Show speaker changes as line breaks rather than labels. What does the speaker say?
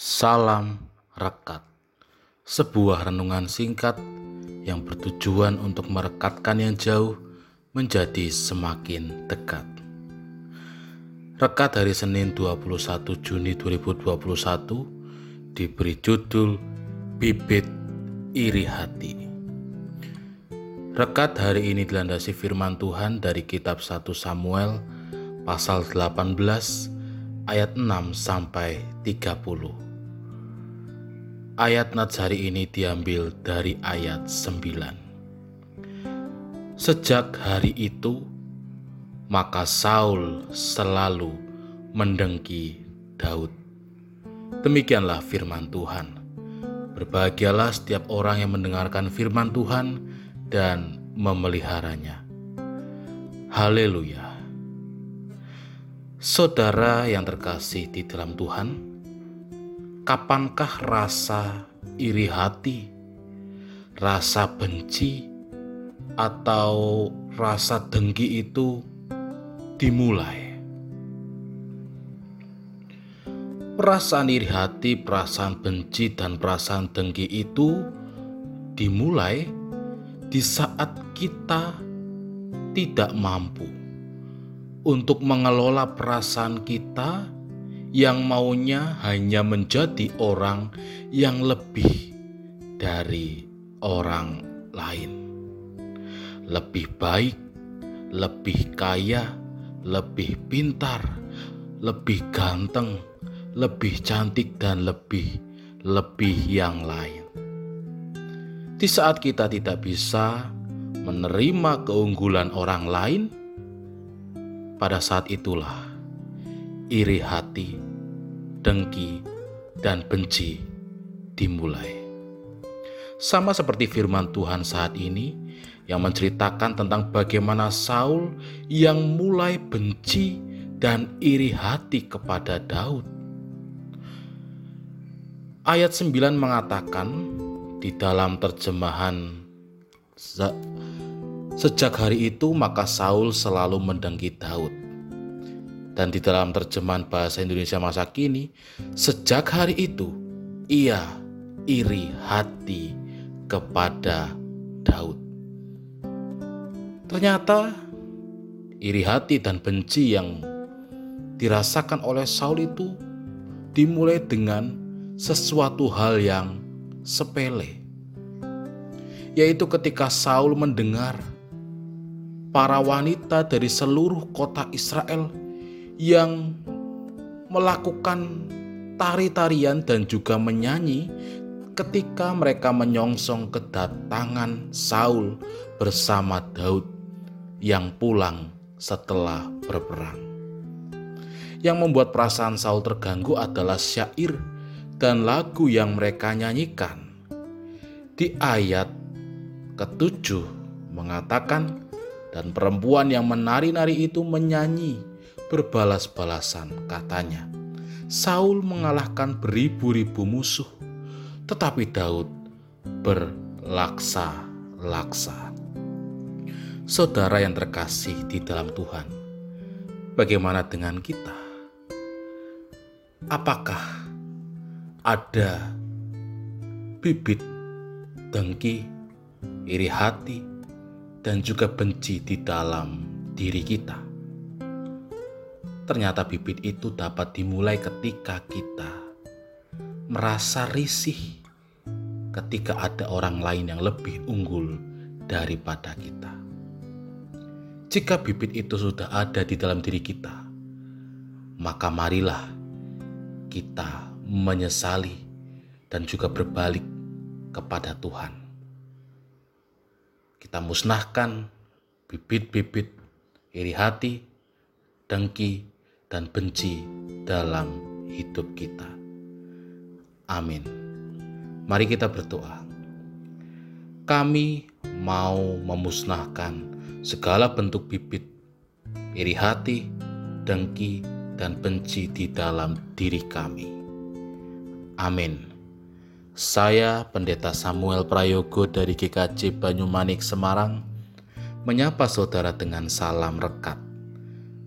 Salam Rekat. Sebuah renungan singkat yang bertujuan untuk merekatkan yang jauh menjadi semakin dekat. Rekat hari Senin 21 Juni 2021 diberi judul Bibit Iri Hati. Rekat hari ini dilandasi firman Tuhan dari kitab 1 Samuel pasal 18 ayat 6 sampai 30. Ayat nats hari ini diambil dari ayat 9. Sejak hari itu, maka Saul selalu mendengki Daud. Demikianlah firman Tuhan. Berbahagialah setiap orang yang mendengarkan firman Tuhan dan memeliharanya. Haleluya! Saudara yang terkasih di dalam Tuhan, kapankah rasa iri hati, rasa benci, atau rasa dengki itu dimulai? Perasaan iri hati, perasaan benci, dan perasaan dengki itu dimulai di saat kita tidak mampu untuk mengelola perasaan kita yang maunya hanya menjadi orang yang lebih dari orang lain, lebih baik, lebih kaya, lebih pintar, lebih ganteng, lebih cantik, dan lebih lebih yang lain. Di saat kita tidak bisa menerima keunggulan orang lain, pada saat itulah iri hati, dengki, dan benci dimulai. Sama seperti firman Tuhan saat ini yang menceritakan tentang bagaimana Saul yang mulai benci dan iri hati kepada Daud. Ayat 9 mengatakan di dalam terjemahan Sejak hari itu maka Saul selalu mendengki Daud. Dan di dalam terjemahan bahasa Indonesia masa kini, sejak hari itu ia iri hati kepada Daud. Ternyata iri hati dan benci yang dirasakan oleh Saul itu dimulai dengan sesuatu hal yang sepele, yaitu ketika Saul mendengar para wanita dari seluruh kota Israel yang melakukan tari-tarian dan juga menyanyi ketika mereka menyongsong kedatangan Saul bersama Daud yang pulang setelah berperang. Yang membuat perasaan Saul terganggu adalah syair dan lagu yang mereka nyanyikan. Di ayat ketujuh mengatakan, dan perempuan yang menari-nari itu menyanyi berbalas-balasan katanya. Saul mengalahkan beribu-ribu musuh, tetapi Daud berlaksa-laksa. Saudara yang terkasih di dalam Tuhan, bagaimana dengan kita? Apakah ada bibit dengki, iri hati, dan juga benci di dalam diri kita. Ternyata bibit itu dapat dimulai ketika kita merasa risih ketika ada orang lain yang lebih unggul daripada kita. Jika bibit itu sudah ada di dalam diri kita, maka marilah kita menyesali dan juga berbalik kepada Tuhan kita musnahkan bibit-bibit iri hati, dengki, dan benci dalam hidup kita. Amin. Mari kita berdoa. Kami mau memusnahkan segala bentuk bibit iri hati, dengki, dan benci di dalam diri kami. Amin. Saya Pendeta Samuel Prayogo dari GKJ Banyumanik Semarang menyapa saudara dengan salam rekat.